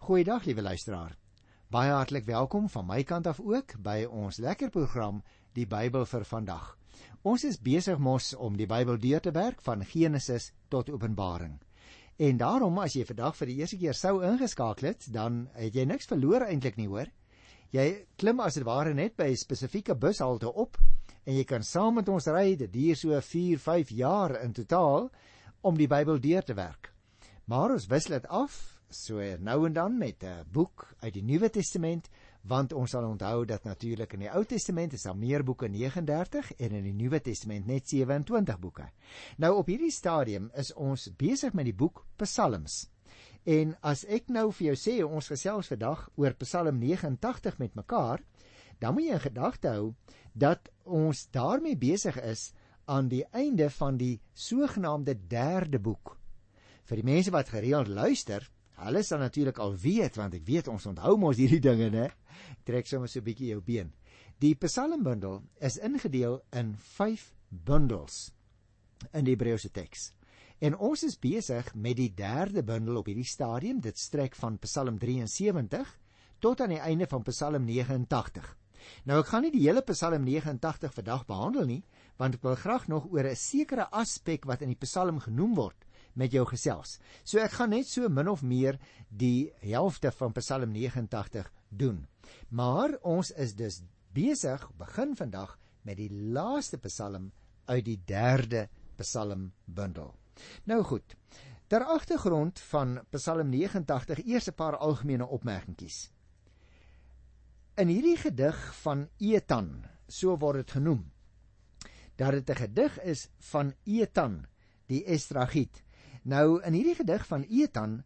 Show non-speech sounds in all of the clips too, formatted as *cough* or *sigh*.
Goeiedag liewe luisteraar. Baie hartlik welkom van my kant af ook by ons lekker program Die Bybel vir vandag. Ons is besig mos om die Bybel deur te werk van Genesis tot Openbaring. En daarom as jy vandag vir die eerste keer sou ingeskakel het, dan het jy niks verloor eintlik nie, hoor. Jy klim as dit ware net by 'n spesifieke bushalte op en jy kan saam met ons ry. Dit duur so 4, 5 jaar in totaal om die Bybel deur te werk. Maar ons wissel dit af so nou en dan met 'n boek uit die Nuwe Testament want ons sal onthou dat natuurlik in die Ou Testament is daar meer boeke 39 en in die Nuwe Testament net 27 boeke. Nou op hierdie stadium is ons besig met die boek Psalms. En as ek nou vir jou sê ons gesels vandag oor Psalm 89 met mekaar, dan moet jy in gedagte hou dat ons daarmee besig is aan die einde van die sogenaamde derde boek. Vir die mense wat gereeld luister, Hulle sal natuurlik al weet want ek weet ons onthou mos hierdie dinge, né? Trek sommer so 'n bietjie jou been. Die Psalmbundel is ingedeel in 5 bundels in die Hebreëse teks. En ons is besig met die derde bundel op hierdie stadium. Dit strek van Psalm 73 tot aan die einde van Psalm 89. Nou ek gaan nie die hele Psalm 89 vandag behandel nie, want ek wil graag nog oor 'n sekere aspek wat in die Psalm genoem word met jou gesels. So ek gaan net so min of meer die helfte van Psalm 89 doen. Maar ons is dus besig begin vandag met die laaste Psalm uit die derde Psalm bundel. Nou goed. Ter agtergrond van Psalm 89 eers 'n paar algemene opmerkingies. In hierdie gedig van Etan, so word dit genoem, dat dit 'n gedig is van Etan, die Estragiet, Nou in hierdie gedig van Etan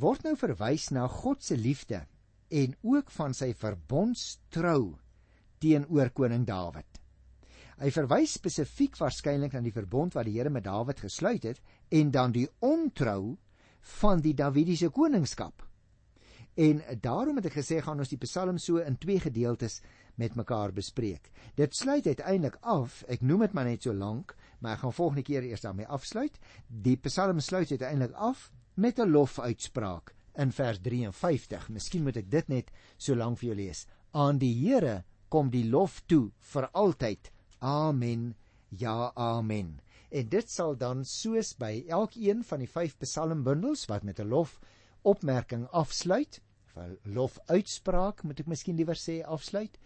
word nou verwys na God se liefde en ook van sy verbondstrou teenoor koning Dawid. Hy verwys spesifiek waarskynlik na die verbond wat die Here met Dawid gesluit het en dan die ontrou van die Davidiese koningskap. En daarom het ek gesê gaan ons die Psalm so in twee gedeeltes met mekaar bespreek. Dit sluit uiteindelik af, ek noem dit maar net so lank, maar ek gaan volgende keer eers daarmee afsluit. Die Psalm sluit uiteindelik af met 'n lofuitspraak in vers 53. Miskien moet ek dit net so lank vir jou lees. Aan die Here kom die lof toe vir altyd. Amen. Ja, amen. En dit sal dan soos by elkeen van die 5 psalmbundels wat met 'n lof opmerking afsluit, of lofuitspraak moet ek miskien liewer sê afsluit,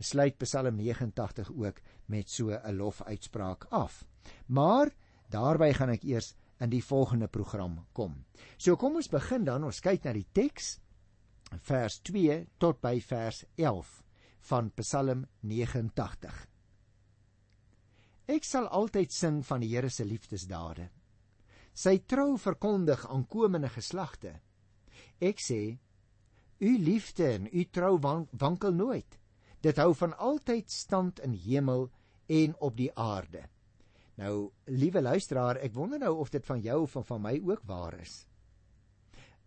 sluit Psalm 89 ook met so 'n lofuitspraak af. Maar daarby gaan ek eers in die volgende program kom. So kom ons begin dan, ons kyk na die teks vers 2 tot by vers 11 van Psalm 89. Ek sal altyd sing van die Here se liefdesdade. Sy trou verkondig aan komende geslagte. Ek sê, u liefde en u trou wankel nooit. Dit hou van altyd stand in hemel en op die aarde. Nou, liewe luisteraar, ek wonder nou of dit van jou of van my ook waar is.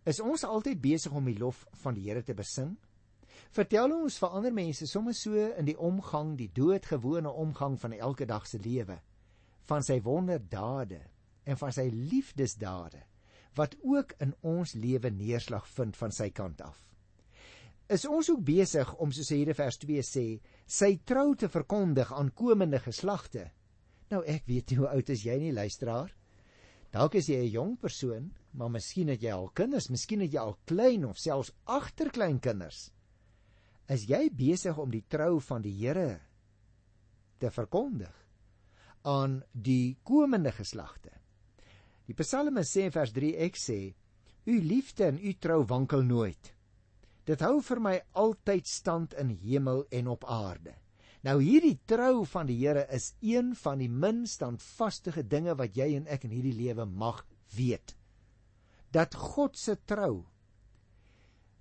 Is ons altyd besig om die lof van die Here te besing? Vertel ons vir ander mense sommer so in die omgang, die doodgewone omgang van elke dag se lewe, van sy wonderdade en van sy liefdesdade wat ook in ons lewe neerslag vind van sy kant af. Is ons ook besig om soos hierdie vers 2 sê, sy trou te verkondig aan komende geslagte Nou ek weet nie hoe oud is jy nie luisteraar. Dalk is jy 'n jong persoon, maar miskien het jy al kinders, miskien het jy al klein of selfs agterkleinkinders. Is jy besig om die trou van die Here te verkondig aan die komende geslagte? Die Psalme sê in vers 3 ek sê: U liefde en u trou wankel nooit. Dit hou vir my altyd stand in hemel en op aarde. Nou hierdie trou van die Here is een van die minst standvaste dinge wat jy en ek in hierdie lewe mag weet. Dat God se trou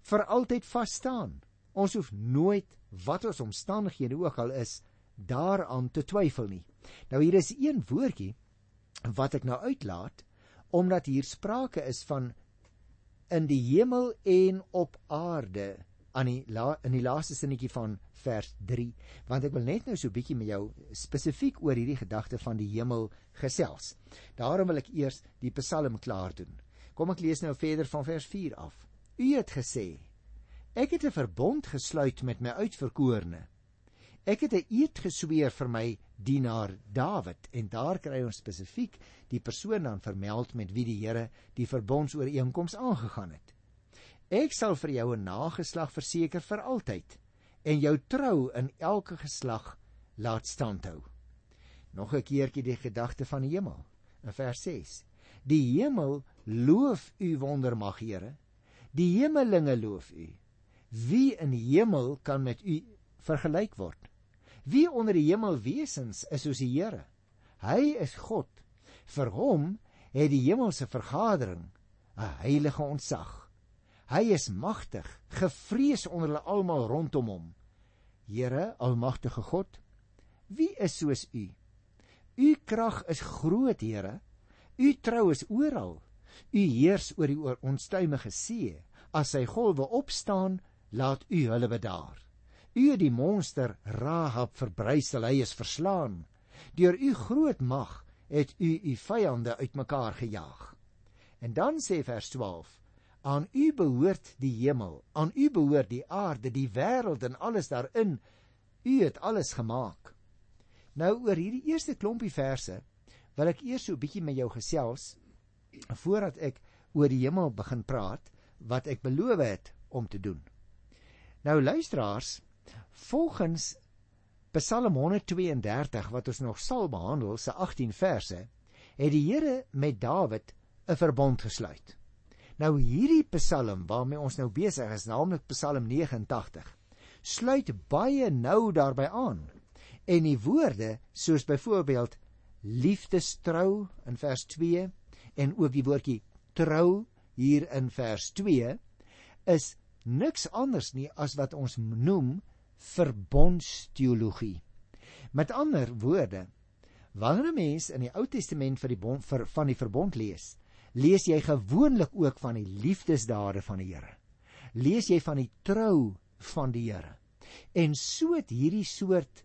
vir altyd vas staan. Ons hoef nooit wat ons omstandighede ook al is daaraan te twyfel nie. Nou hier is een woordjie wat ek nou uitlaat omdat hier sprake is van in die hemel en op aarde aan die la, in die laaste sinnetjie van vers 3 want ek wil net nou so bietjie met jou spesifiek oor hierdie gedagte van die hemel gesels. Daarom wil ek eers die Psalm klaar doen. Kom ek lees nou verder van vers 4 af. U het gesê: Ek het 'n verbond gesluit met my uitverkorene. Ek het 'n eed gesweer vir my dienaar Dawid en daar kry ons spesifiek die persoon dan vermeld met wie die Here die verbondsooreenkoms aangegaan het. Ek sal vir jou 'n nageslag verseker vir altyd en jou trou in elke geslag laat standhou. Nog 'n keertjie die gedagte van die hemel in vers 6. Die hemel loof u wondermag, Here. Die hemelinge loof u. Wie in die hemel kan met u vergelyk word? Wie onder die hemelwesens is soos die Here? Hy is God. Vir hom het die hemelse vergadering 'n heilige ontzag. Hy is magtig, gevrees onder hulle almal rondom hom. Here, almagtige God, wie is soos U? U krag is groot, Here. U trou is oral. U heers oor die onstuimige see. As sy golwe opstaan, laat U hulle bedaar. U het die monster Rahab verbrysel, hy is verslaan. Deur U groot mag het U U vyande uitmekaar gejaag. En dan sê vers 12: Aan U behoort die hemel, aan U behoort die aarde, die wêreld en alles daarin. U het alles gemaak. Nou oor hierdie eerste klompie verse wil ek eers so 'n bietjie met jou gesels voordat ek oor die hemel begin praat wat ek beloof het om te doen. Nou luisteraars, volgens Psalm 132 wat ons nog sal behandel, se 18 verse, het die Here met Dawid 'n verbond gesluit. Nou hierdie Psalm waarmee ons nou besig is, naamlik Psalm 89, sluit baie nou daarbey aan. En die woorde soos byvoorbeeld liefdestrou in vers 2 en ook die woordjie trou hier in vers 2 is niks anders nie as wat ons noem verbondsteologie. Met ander woorde, wanneer 'n mens in die Ou Testament vir die bond vir van die verbond lees, lees jy gewoonlik ook van die liefdesdade van die Here. Lees jy van die trou van die Here. En so het hierdie soort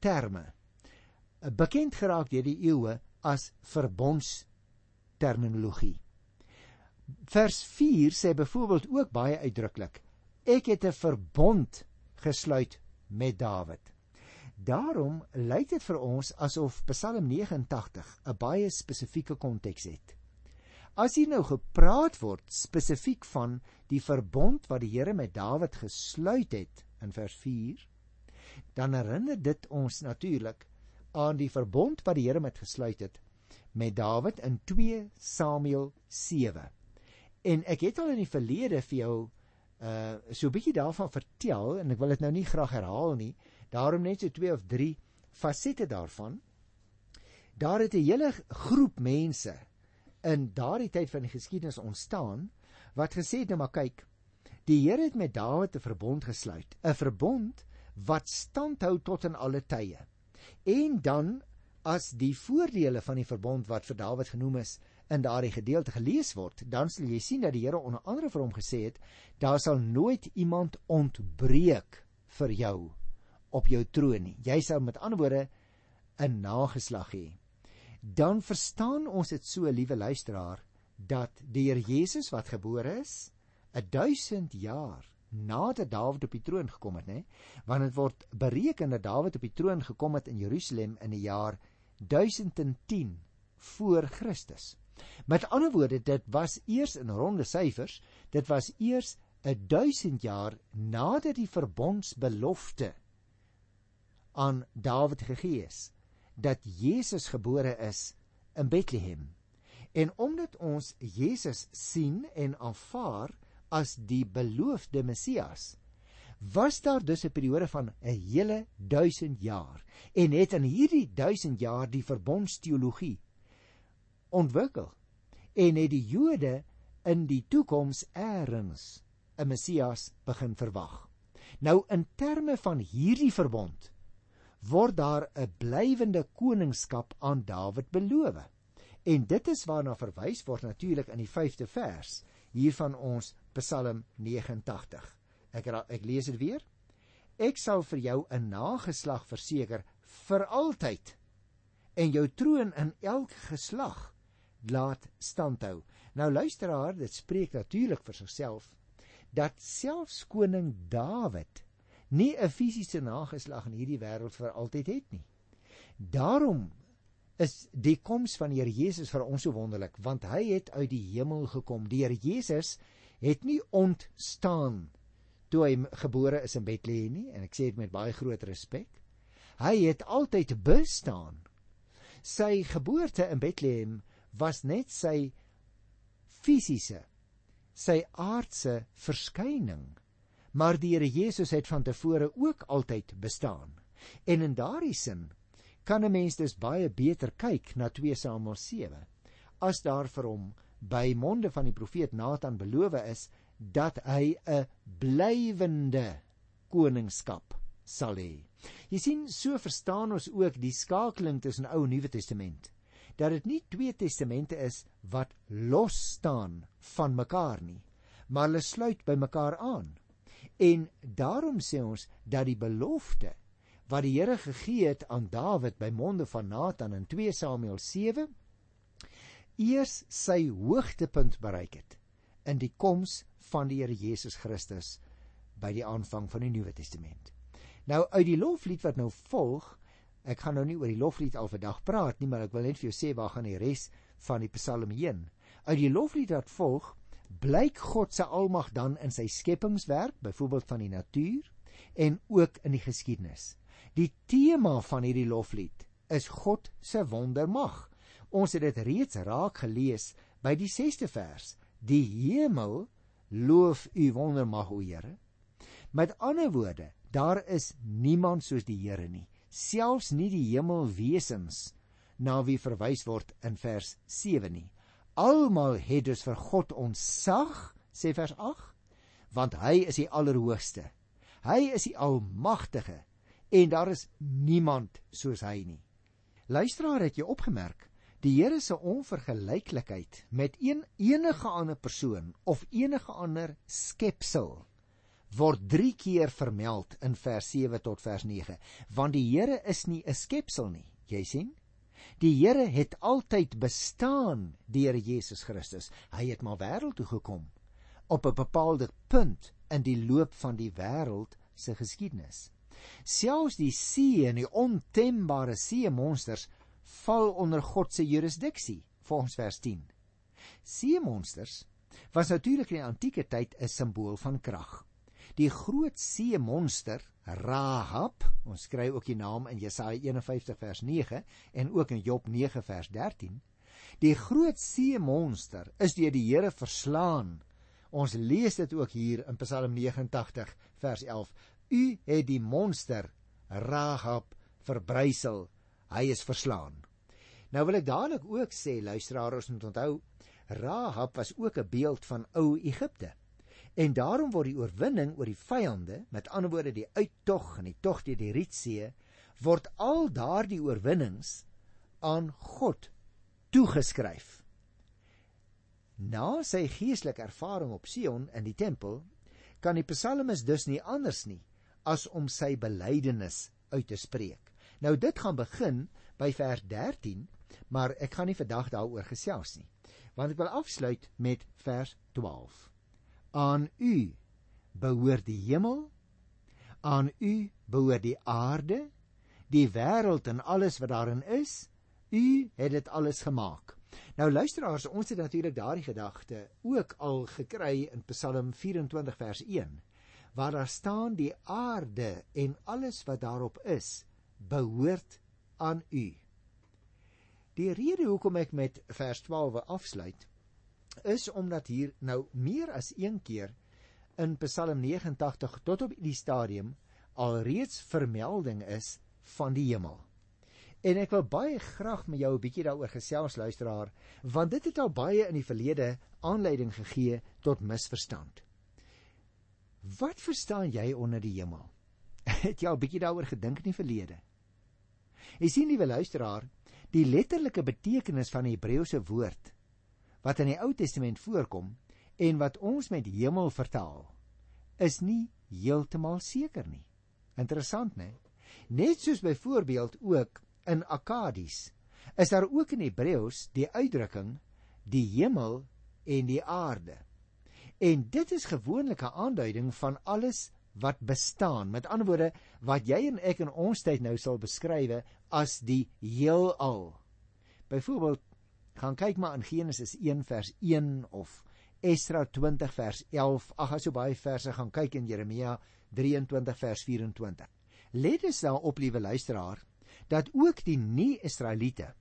terme bekend geraak deur die eeue as verbondsterminologie. Vers 4 sê byvoorbeeld ook baie uitdruklik: Ek het 'n verbond gesluit met Dawid. Daarom lyk dit vir ons asof Psalm 89 'n baie spesifieke konteks het. As hier nou gepraat word spesifiek van die verbond wat die Here met Dawid gesluit het in vers 4, dan herinner dit ons natuurlik aan die verbond wat die Here met gesluit het met Dawid in 2 Samuel 7. En ek het al in die verlede vir jou uh so 'n bietjie daarvan vertel en ek wil dit nou nie graag herhaal nie. Daarom net so 2 of 3 fasette daarvan. Daar het 'n hele groep mense in daardie tyd van die geskiedenis ontstaan wat gesê het nou maar kyk, die Here het met Dawid 'n verbond gesluit, 'n verbond wat standhou tot in alle tye. En dan as die voordele van die verbond wat vir Dawid genoem is in daardie gedeelte gelees word, dan sal jy sien dat die Here onder andere vir hom gesê het, daar sal nooit iemand ontbreek vir jou op jou troon nie. Jy sal met ander woorde 'n nageslag hê. Dan verstaan ons dit so, liewe luisteraar, dat die Here Jesus wat gebore is, 'n 1000 jaar nadat Dawid op die troon gekom het, nê? Want dit word bereken dat Dawid op die troon gekom het in Jerusalem in die jaar 1010 voor Christus. Met ander woorde, dit was eers in ronde syfers, dit was eers 'n 1000 jaar nadat die verbondsbelofte aan Dawid gegee is dat Jesus gebore is in Bethlehem. En omdat ons Jesus sien en aanvaar as die beloofde Messias, was daar dus 'n periode van 'n hele 1000 jaar en het in hierdie 1000 jaar die verbondsteologie ontwikkel en het die Jode in die toekoms eers 'n Messias begin verwag. Nou in terme van hierdie verbond word daar 'n blywende koningskap aan Dawid beloof. En dit is waarna verwys word natuurlik in die 5de vers hier van ons Psalm 89. Ek ek lees dit weer. Ek sal vir jou 'n nageslag verseker vir altyd en jou troon in elke geslag laat standhou. Nou luisteraar, dit spreek natuurlik vir sigself dat selfs koning Dawid nie 'n fisiese nageslag in hierdie wêreld vir altyd het nie. Daarom is die koms van die Here Jesus vir ons so wonderlik, want hy het uit die hemel gekom. Die Here Jesus het nie ontstaan toe hy gebore is in Bethlehem nie en ek sê dit met baie groot respek. Hy het altyd bestaan. Sy geboorte in Bethlehem was net sy fisiese sy aardse verskyning maar die Here Jesus het van tevore ook altyd bestaan en in daardie sin kan 'n mens dus baie beter kyk na 2 Samuel 7 as daar vir hom by monde van die profeet Nathan beloof is dat hy 'n blywende koningskap sal hê. Jy sien, so verstaan ons ook die skakeling tussen Ou en Nuwe Testament. Dat dit nie twee testamente is wat los staan van mekaar nie, maar hulle sluit by mekaar aan. En daarom sê ons dat die belofte wat die Here gegee het aan Dawid by monde van Nathan in 2 Samuel 7 eers sy hoogtepunt bereik het in die koms van die Here Jesus Christus by die aanvang van die Nuwe Testament. Nou uit die loflied wat nou volg, ek gaan nou nie oor die loflied al vandag praat nie, maar ek wil net vir jou sê waar gaan die res van die Psalm heen. Uit die loflied wat volg, blyk God se almag dan in sy skepingswerk, byvoorbeeld van die natuur en ook in die geskiedenis. Die tema van hierdie loflied is God se wondermag. Ons het dit reeds raak gelees by die 6ste vers. Die hemel loof u wondermag o Here. Met ander woorde, daar is niemand soos die Here nie, selfs nie die hemelwesens na wie verwys word in vers 7 nie. Almal het dus vir God ontsag, sê vers 8, want hy is die allerhoogste. Hy is die almagtige en daar is niemand soos hy nie. Luisteraar, het jy opgemerk die Here se onvergelyklikheid met een enige ander persoon of enige ander skepsel word 3 keer vermeld in vers 7 tot vers 9 want die Here is nie 'n skepsel nie jy sien die Here het altyd bestaan deur Jesus Christus. Hy het maar wêreld toe gekom op 'n bepaalde punt in die loop van die wêreld se geskiedenis. Selfs die see en die ontembare see monsters val onder God se jurisdiksie volgens vers 10 see monsters was natuurlik in die antieke tyd 'n simbool van krag die groot see monster Rahab, ons kry ook die naam in Jesaja 51 vers 9 en ook in Job 9 vers 13. Die groot see monster is deur die Here verslaan. Ons lees dit ook hier in Psalm 89 vers 11. U het die monster Rahab verbrysel. Hy is verslaan. Nou wil ek dadelik ook sê luisteraars moet onthou Rahab was ook 'n beeld van ou Egipte. En daarom word die oorwinning oor die vyande, met ander woorde die uittog en die tog deur die Rietsee, word al daardie oorwinnings aan God toegeskryf. Na sy geestelike ervaring op Sion in die tempel, kan die psalmis dus nie anders nie as om sy belydenis uit te spreek. Nou dit gaan begin by vers 13, maar ek gaan nie vandag daaroor gesels nie, want ek wil afsluit met vers 12 aan u behoort die hemel aan u behoort die aarde die wêreld en alles wat daarin is u het dit alles gemaak. Nou luisteraars ons het natuurlik daardie gedagte ook al gekry in Psalm 24 vers 1 waar daar staan die aarde en alles wat daarop is behoort aan u. Die rede hoekom ek met vers 12 afsluit is omdat hier nou meer as een keer in Psalm 89 tot op die stadium alreeds vermelding is van die hemel. En ek wil baie graag met jou 'n bietjie daaroor gesels luisteraar, want dit het al baie in die verlede aanleiding gegee tot misverstand. Wat verstaan jy onder die hemel? *laughs* Het jy al bietjie daaroor gedink in die verlede? Jy sien liewe luisteraar, die letterlike betekenis van die Hebreëse woord wat in die Ou Testament voorkom en wat ons met hemel vertaal, is nie heeltemal seker nie. Interessant, né? Net soos byvoorbeeld ook in Akkadies, is daar ook in Hebreëus die uitdrukking die hemel en die aarde. En dit is gewoonlik 'n aanduiding van alles wat bestaan. Met ander woorde, wat jy en ek in ons tyd nou sal beskryf as die heelal. Byvoorbeeld, gaan kyk maar in Genesis 1 vers 1 of Esra 20 vers 11. Ag, as jy baie verse gaan kyk in Jeremia 23 vers 24. Let dus daarop, liewe luisteraar, dat ook die nie-Israeliete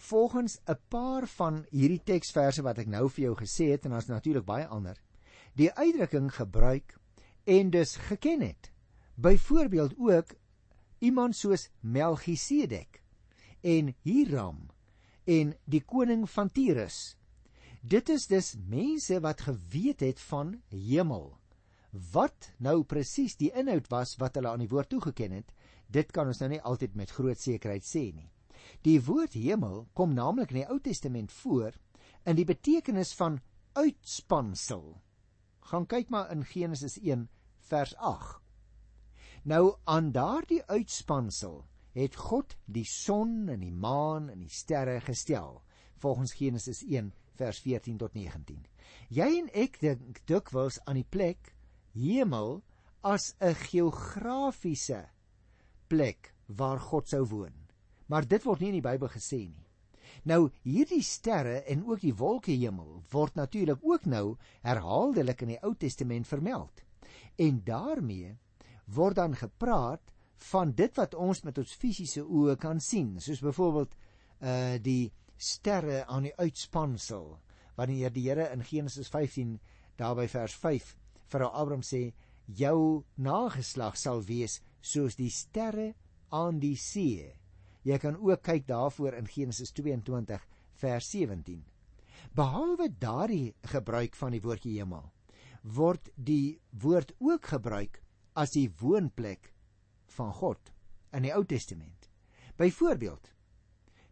volgens 'n paar van hierdie teksverse wat ek nou vir jou gesê het en daar's natuurlik baie ander, die uitdrukking gebruik en dus geken het. Byvoorbeeld ook iemand soos Melchisedek en Hiram en die koning van Tyrus. Dit is dus mense wat geweet het van hemel. Wat nou presies die inhoud was wat hulle aan die woord toegeken het, dit kan ons nou nie altyd met groot sekerheid sê nie. Die woord hemel kom naamlik in die Ou Testament voor in die betekenis van uitspansel. Gaan kyk maar in Genesis 1 vers 8. Nou aan daardie uitspansel het God die son en die maan en die sterre gestel volgens Genesis 1 vers 14 tot 19. Jy en ek dink dikwels aan die plek hemel as 'n geografiese plek waar God sou woon. Maar dit word nie in die Bybel gesê nie. Nou hierdie sterre en ook die wolkehemel word natuurlik ook nou herhaaldelik in die Ou Testament vermeld. En daarmee word dan gepraat van dit wat ons met ons fisiese oë kan sien, soos byvoorbeeld uh die sterre aan die uitspansel wanneer die Here in Genesis 15 daarby vers vir Abraham sê jou nageslag sal wees soos die sterre aan die see. Jy kan ook kyk daarvoor in Genesis 22 vers 17. Behalwe daardie gebruik van die woordjie hemel, word die woord ook gebruik as die woonplek van God in die Ou Testament. Byvoorbeeld,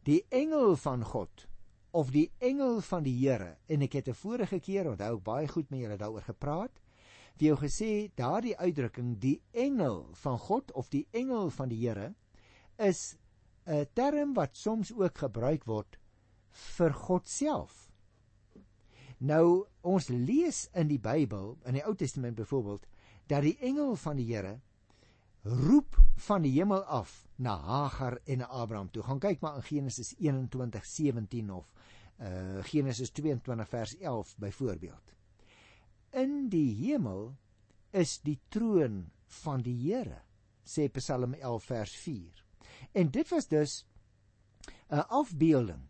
die engel van God of die engel van die Here en ek het 'n vorige keer onthou ek baie goed met julle daaroor gepraat vir jou gesê daardie uitdrukking die engel van God of die engel van die Here is 'n term wat soms ook gebruik word vir God self. Nou ons lees in die Bybel in die Ou Testament byvoorbeeld dat die engel van die Here roep van die hemel af na Hagar en Abraham toe. Gaan kyk maar in Genesis 21:17 of uh Genesis 22 vers 11 byvoorbeeld. In die hemel is die troon van die Here sê Psalm 11 vers 4 en dit was dus 'n afbeelding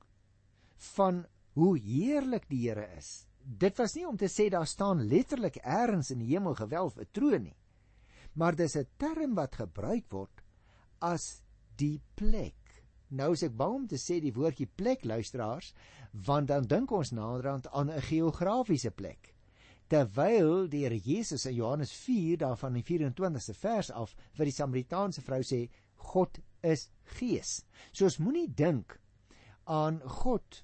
van hoe heerlik die Here is. Dit was nie om te sê daar staan letterlik eers in die hemel gewelf 'n troon nie maar dis 'n term wat gebruik word as die plek nou as ek bang om te sê die woordjie plek luisteraars want dan dink ons naderhand aan 'n geografiese plek terwyl die Here Jesus in Johannes 4 daarvan die 24ste vers af vir die Samaritaanse vrou sê God is gees. So ons moenie dink aan God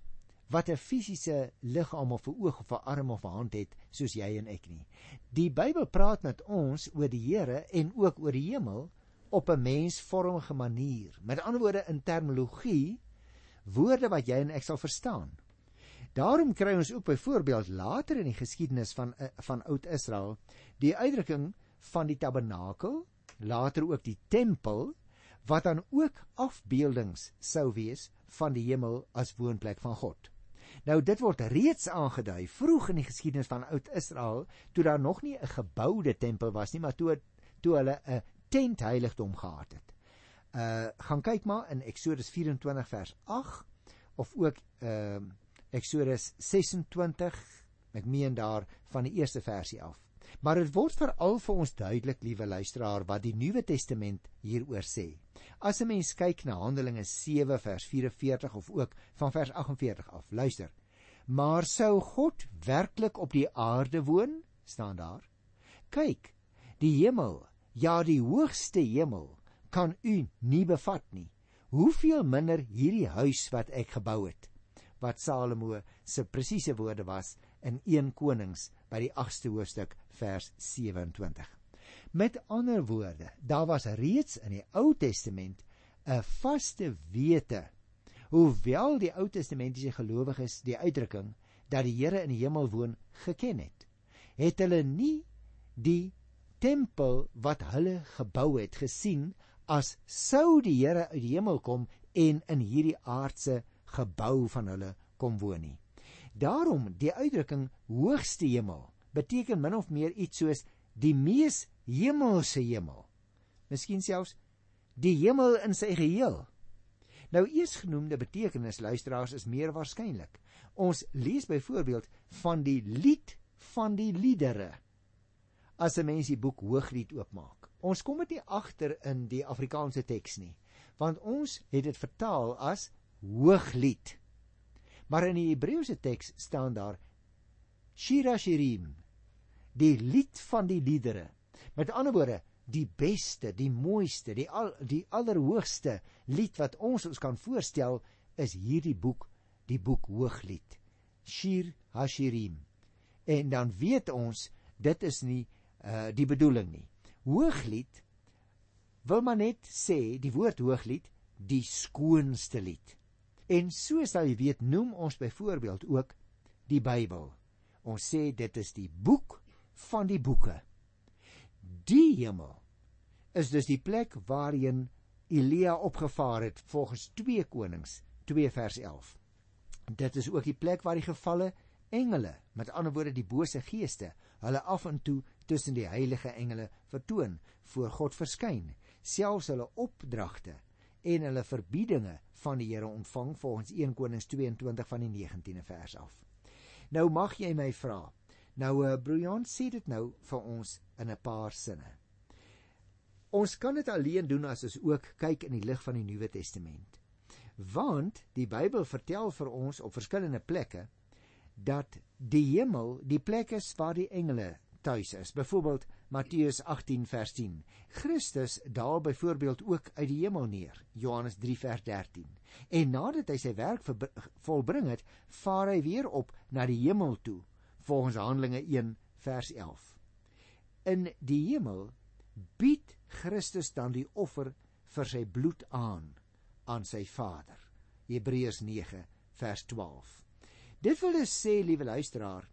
wat 'n fisiese liggaam of 'n oog of 'n arm of 'n hand het soos jy en ek nie. Die Bybel praat met ons oor die Here en ook oor die hemel op 'n mensvormige manier. Met ander woorde in terminologie woorde wat jy en ek sal verstaan. Daarom kry ons ook byvoorbeeld later in die geskiedenis van eh, van oud Israel die uitdrukking van die tabernakel, later ook die tempel wat dan ook afbeeldings sou wees van die hemel as woonplek van God. Nou dit word reeds aangedui vroeg in die geskiedenis van oud Israel toe daar nog nie 'n geboude tempel was nie, maar toe toe hulle 'n tent heiligdom gehad het. Uh gaan kyk maar in Eksodus 24 vers 8 of ook ehm uh, Eksodus 26, ek meen daar van die eerste versie af. Maar dit word veral vir ons duidelik, liewe luisteraar, wat die Nuwe Testament hieroor sê. As 'n mens kyk na Handelinge 7 vers 44 of ook van vers 48 af, luister. Maar sou God werklik op die aarde woon? staan daar. Kyk, die hemel, ja die hoogste hemel kan u nie bevat nie. Hoeveel minder hierdie huis wat ek gebou het wat Salomo se presiese woorde was in 1 Konings by die 8ste hoofstuk vers 27. Met ander woorde, daar was reeds in die Ou Testament 'n vaste wete hoewel die Ou Testamentiese gelowiges die uitdrukking dat die Here in die hemel woon geken het. het hulle nie die tempel wat hulle gebou het gesien as sou die Here uit die hemel kom en in hierdie aardse gebou van hulle kom woon nie. Daarom die uitdrukking hoogste hemel beteken min of meer iets soos die mees hemelse hemel. Miskien selfs die hemel in sy geheel. Nou eersgenoemde betekenis luisteraars is meer waarskynlik. Ons lees byvoorbeeld van die lied van die liedere. As 'n mens die boek Hooglied oopmaak. Ons kom dit nie agter in die Afrikaanse teks nie, want ons het dit vertaal as Hooglied. Maar in die Hebreëse teks staan daar Shira Shirim, die lied van die liedere. Met ander woorde, die beste, die mooiste, die al die allerhoogste lied wat ons ons kan voorstel is hierdie boek, die boek Hooglied. Shir Hashirim. En dan weet ons dit is nie uh die bedoeling nie. Hooglied wil maar net sê die woord Hooglied die skoonste lied. En soos jy weet, noem ons byvoorbeeld ook die Bybel. Ons sê dit is die boek van die boeke. Die hemel is dus die plek waarheen Elia opgevaar het volgens 2 Konings 2 vers 11. Dit is ook die plek waar die gevalle engele, met ander woorde die bose geeste, hulle af en toe tussen die heilige engele vertoon, voor God verskyn, selfs hulle opdragte en hulle verbiedinge van die Here ontvang volgens 1 Konings 22 van die 19de vers af. Nou mag jy my vra. Nou uh, Brian sê dit nou vir ons in 'n paar sinne. Ons kan dit alleen doen as ons ook kyk in die lig van die Nuwe Testament. Want die Bybel vertel vir ons op verskillende plekke dat die hemel die plek is waar die engele tuis is. Byvoorbeeld Matteus 18 vers 10. Christus daal byvoorbeeld ook uit die hemel neer. Johannes 3 vers 13. En nadat hy sy werk volbring het, vaar hy weer op na die hemel toe, volgens Handelinge 1 vers 11. In die hemel bied Christus dan die offer vir sy bloed aan aan sy Vader. Hebreërs 9 vers 12. Dit wil dus sê, liewe luisteraar,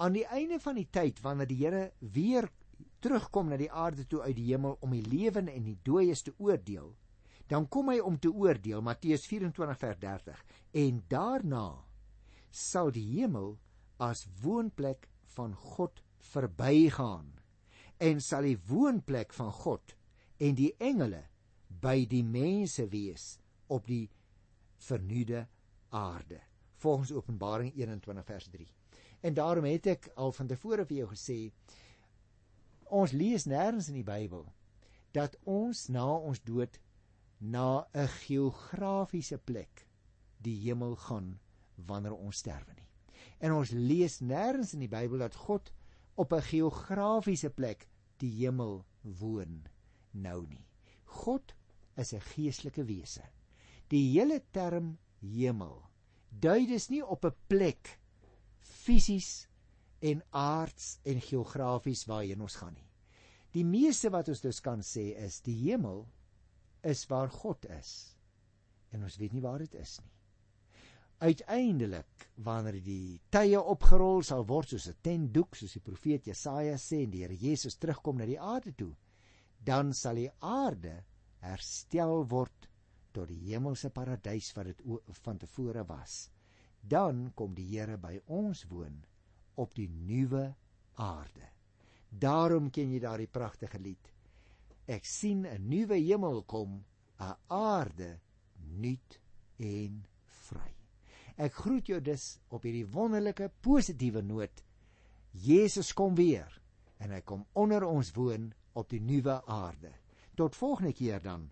aan die einde van die tyd wanneer die Here weer terugkom na die aarde toe uit die hemel om die lewende en die dooies te oordeel, dan kom hy om te oordeel Matteus 24 vers 30 en daarna sal die hemel as woonplek van God verbygaan en sal die woonplek van God en die engele by die mense wees op die vernuide aarde volgens Openbaring 21 vers 3 En daarom het ek al van tevore vir jou gesê ons lees nêrens in die Bybel dat ons na ons dood na 'n geografiese plek die hemel gaan wanneer ons sterwe nie. En ons lees nêrens in die Bybel dat God op 'n geografiese plek die hemel woon nou nie. God is 'n geestelike wese. Die hele term hemel dui dus nie op 'n plek fisies en aards en geografies waarheen ons gaan nie. Die meeste wat ons dus kan sê is die hemel is waar God is. En ons weet nie waar dit is nie. Uiteindelik wanneer die tye opgerol sal word soos 'n tentdoek soos die profeet Jesaja sê en die Here Jesus terugkom na die aarde toe, dan sal die aarde herstel word tot die hemelse paradys wat dit van tevore was dan kom die Here by ons woon op die nuwe aarde. Daarom ken jy daardie pragtige lied. Ek sien 'n nuwe hemel kom, 'n aarde nuut en vry. Ek groet jou dus op hierdie wonderlike positiewe noot. Jesus kom weer en hy kom onder ons woon op die nuwe aarde. Tot volgende keer dan.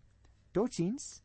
Totsiens.